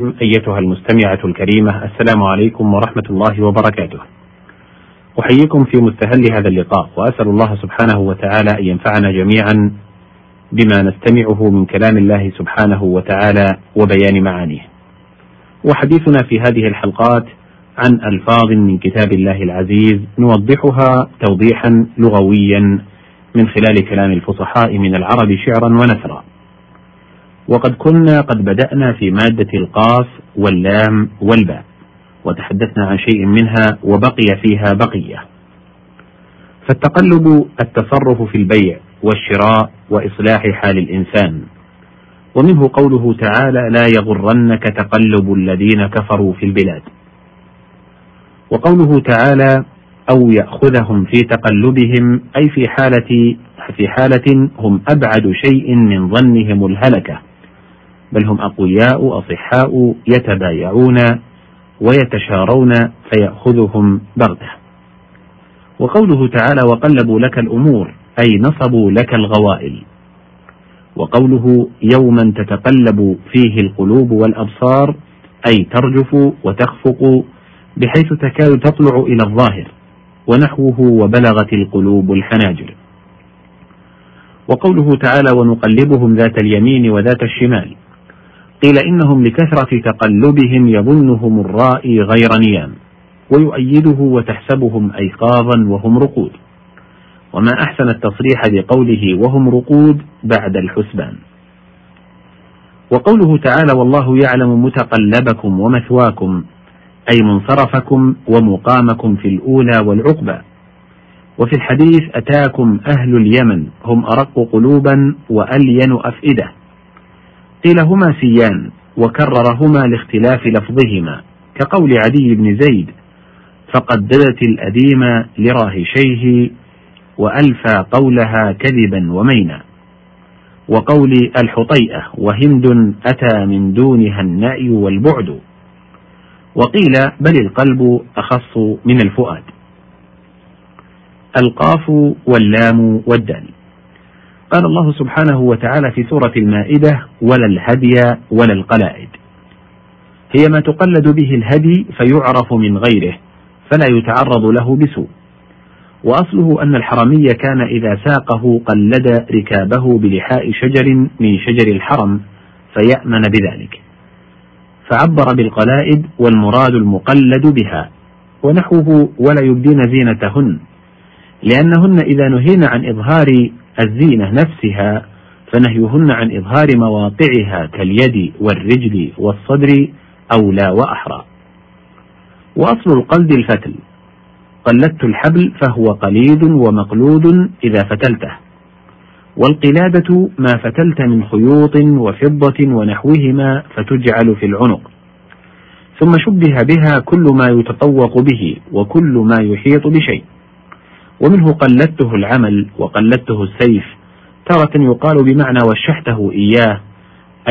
أيتها المستمعة الكريمة السلام عليكم ورحمة الله وبركاته. أحييكم في مستهل هذا اللقاء وأسأل الله سبحانه وتعالى أن ينفعنا جميعا بما نستمعه من كلام الله سبحانه وتعالى وبيان معانيه. وحديثنا في هذه الحلقات عن ألفاظ من كتاب الله العزيز نوضحها توضيحا لغويا من خلال كلام الفصحاء من العرب شعرا ونثرا. وقد كنا قد بدأنا في مادة القاف واللام والباء وتحدثنا عن شيء منها وبقي فيها بقية. فالتقلب التصرف في البيع والشراء وإصلاح حال الإنسان. ومنه قوله تعالى لا يغرنك تقلب الذين كفروا في البلاد وقوله تعالى أو يأخذهم في تقلبهم أي في حالة في حالة هم أبعد شيء من ظنهم الهلكة بل هم أقوياء أصحاء يتبايعون ويتشارون فيأخذهم بغتة. وقوله تعالى وقلبوا لك الأمور أي نصبوا لك الغوائل. وقوله يوما تتقلب فيه القلوب والأبصار أي ترجف وتخفق بحيث تكاد تطلع إلى الظاهر ونحوه وبلغت القلوب الحناجر. وقوله تعالى ونقلبهم ذات اليمين وذات الشمال. قيل إنهم لكثرة تقلبهم يظنهم الرائي غير نيام ويؤيده وتحسبهم أيقاظا وهم رقود. وما أحسن التصريح بقوله وهم رقود بعد الحسبان. وقوله تعالى والله يعلم متقلبكم ومثواكم أي منصرفكم ومقامكم في الأولى والعقبى. وفي الحديث أتاكم أهل اليمن هم أرق قلوبا وألين أفئدة. قيل هما سيان وكررهما لاختلاف لفظهما كقول عدي بن زيد فقددت الأديم لراهشيه وألفى قولها كذبا ومينا. وقول الحطيئة وهند أتى من دونها النأي والبعد. وقيل بل القلب أخص من الفؤاد. القاف واللام والدال. قال الله سبحانه وتعالى في سورة المائدة ولا الهدي ولا القلائد. هي ما تقلد به الهدي فيعرف من غيره فلا يتعرض له بسوء. وأصله أن الحرمي كان إذا ساقه قلد ركابه بلحاء شجر من شجر الحرم فيأمن بذلك. فعبر بالقلائد والمراد المقلد بها ونحوه ولا يبدين زينتهن. لأنهن إذا نهين عن إظهار الزينة نفسها فنهيهن عن إظهار مواقعها كاليد والرجل والصدر أولى وأحرى. وأصل القلد الفتل. قلدت الحبل فهو قليد ومقلود إذا فتلته. والقلادة ما فتلت من خيوط وفضة ونحوهما فتجعل في العنق. ثم شبه بها كل ما يتطوق به وكل ما يحيط بشيء. ومنه قلدته العمل وقلدته السيف تارة يقال بمعنى وشحته إياه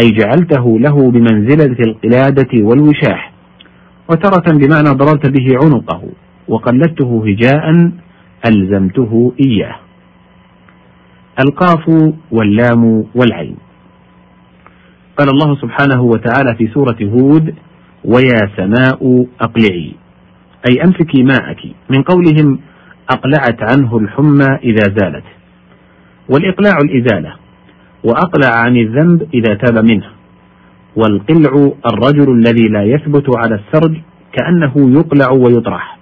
أي جعلته له بمنزلة القلادة والوشاح. وتارة بمعنى ضربت به عنقه وقلدته هجاء ألزمته إياه. القاف واللام والعين. قال الله سبحانه وتعالى في سورة هود ويا سماء أقلعي. أي أمسكي ماءك. من قولهم أقلعت عنه الحمى إذا زالت والإقلاع الإزالة وأقلع عن الذنب إذا تاب منه والقلع الرجل الذي لا يثبت على السرج كأنه يقلع ويطرح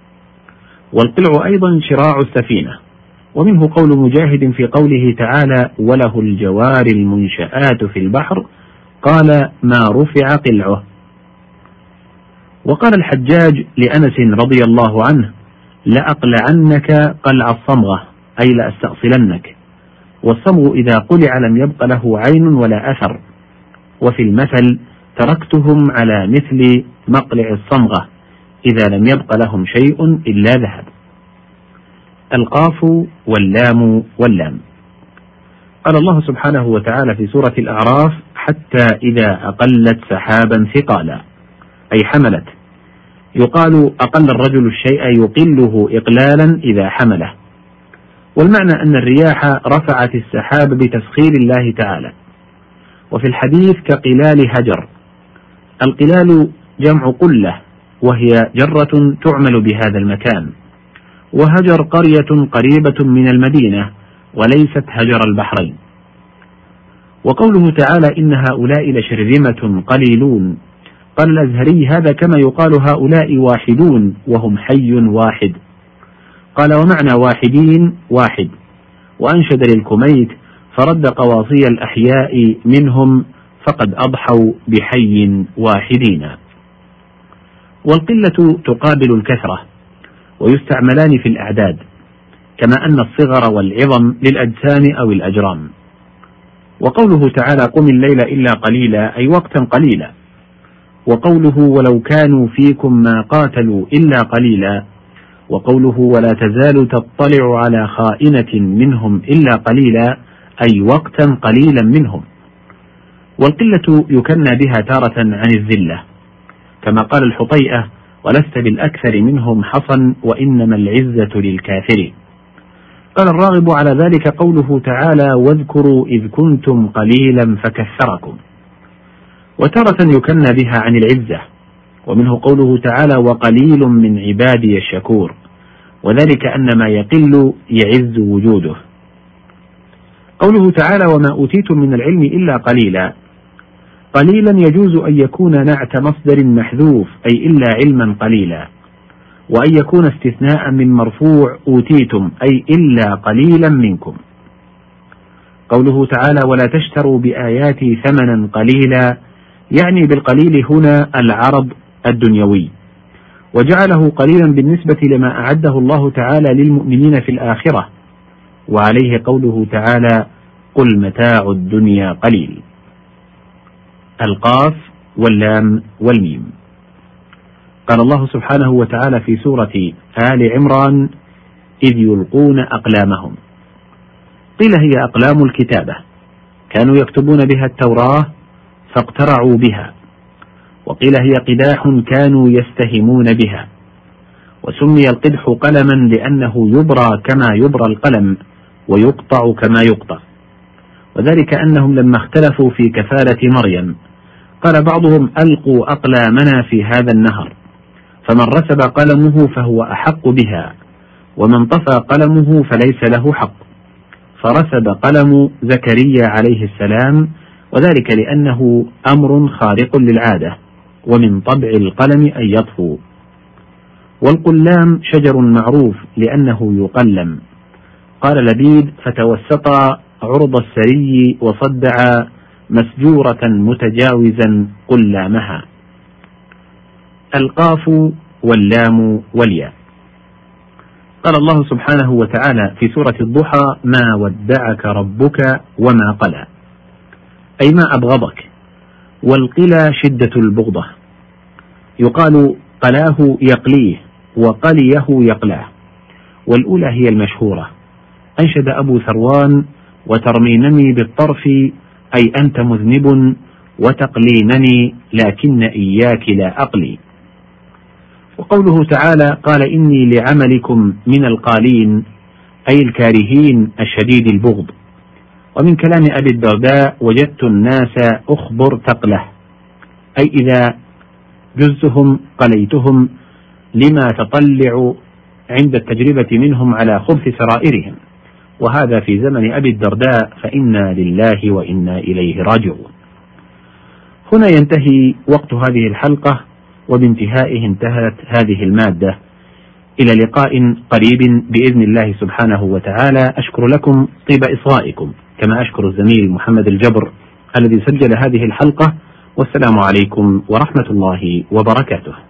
والقلع أيضا شراع السفينة ومنه قول مجاهد في قوله تعالى وله الجوار المنشآت في البحر قال ما رفع قلعه وقال الحجاج لأنس رضي الله عنه لأقلعنك قلع الصمغة أي لأستأصلنك. والصمغ إذا قلع لم يبق له عين ولا أثر. وفي المثل تركتهم على مثل مقلع الصمغة إذا لم يبق لهم شيء إلا ذهب. القاف واللام واللام. قال الله سبحانه وتعالى في سورة الأعراف حتى إذا أقلت سحابا ثقالا. أي حملت. يقال أقل الرجل الشيء يقله إقلالا إذا حمله. والمعنى أن الرياح رفعت السحاب بتسخير الله تعالى. وفي الحديث كقلال هجر. القلال جمع قلة وهي جرة تعمل بهذا المكان. وهجر قرية قريبة من المدينة وليست هجر البحرين. وقوله تعالى إن هؤلاء لشرذمة قليلون. قال الأزهري هذا كما يقال هؤلاء واحدون وهم حي واحد. قال ومعنى واحدين واحد. وأنشد للكميت فرد قواصي الأحياء منهم فقد أضحوا بحي واحدين. والقلة تقابل الكثرة ويستعملان في الأعداد كما أن الصغر والعظم للأجسام أو الأجرام. وقوله تعالى قم الليل إلا قليلا أي وقتا قليلا. وقوله ولو كانوا فيكم ما قاتلوا إلا قليلا وقوله ولا تزال تطلع على خائنة منهم إلا قليلا أي وقتا قليلا منهم. والقلة يكنى بها تارة عن الذلة. كما قال الحطيئة ولست بالأكثر منهم حصا وإنما العزة للكافر قال الراغب على ذلك قوله تعالى واذكروا إذ كنتم قليلا فكثركم. وتارة يكنى بها عن العزة ومنه قوله تعالى وقليل من عبادي الشكور وذلك أن ما يقل يعز وجوده. قوله تعالى وما أوتيتم من العلم إلا قليلا قليلا يجوز أن يكون نعت مصدر محذوف أي إلا علما قليلا. وأن يكون استثناء من مرفوع أوتيتم أي إلا قليلا منكم. قوله تعالى ولا تشتروا بآياتي ثمنا قليلا يعني بالقليل هنا العرض الدنيوي. وجعله قليلا بالنسبة لما أعده الله تعالى للمؤمنين في الآخرة. وعليه قوله تعالى قل متاع الدنيا قليل القاف واللام والميم. قال الله سبحانه وتعالى في سورة آل عمران إذ يلقون أقلامهم قيل هي أقلام الكتابة. كانوا يكتبون بها التوراة فاقترعوا بها. وقيل هي قداح كانوا يستهمون بها. وسمي القدح قلما لأنه يبرى كما يبرى القلم ويقطع كما يقطع. وذلك أنهم لما اختلفوا في كفالة مريم قال بعضهم ألقوا أقلامنا في هذا النهر. فمن رسب قلمه فهو أحق بها ومن طفى قلمه فليس له حق. فرسب قلم زكريا عليه السلام وذلك لأنه أمر خارق للعادة ومن طبع القلم أن يطفو. والقلام شجر معروف لأنه يقلم. قال لبيد فتوسطا عرض السري وصدعا مسجورة متجاوزا قلامها. القاف واللام والياء. قال الله سبحانه وتعالى في سورة الضحى ما ودعك ربك وما قلى. أي ما أبغضك؟ والقلى شدة البغضة. يقال قلاه يقليه وقليه يقلاه. والأولى هي المشهورة. أنشد أبو ثروان وترمينني بالطرف أي أنت مذنب وتقلينني لكن إياك لا أقلي. وقوله تعالى قال إني لعملكم من القالين أي الكارهين الشديد البغض. ومن كلام أبي الدرداء وجدت الناس أخبر تقله أي إذا جزهم قليتهم لما تطلع عند التجربة منهم على خبث سرائرهم. وهذا في زمن أبي الدرداء فإنا لله وإنا إليه راجعون. هنا ينتهي وقت هذه الحلقة وبانتهائه انتهت هذه المادة. إلى لقاء قريب بإذن الله سبحانه وتعالى. أشكر لكم طيب إصغائكم. كما أشكر الزميل محمد الجبر الذي سجل هذه الحلقة والسلام عليكم ورحمة الله وبركاته.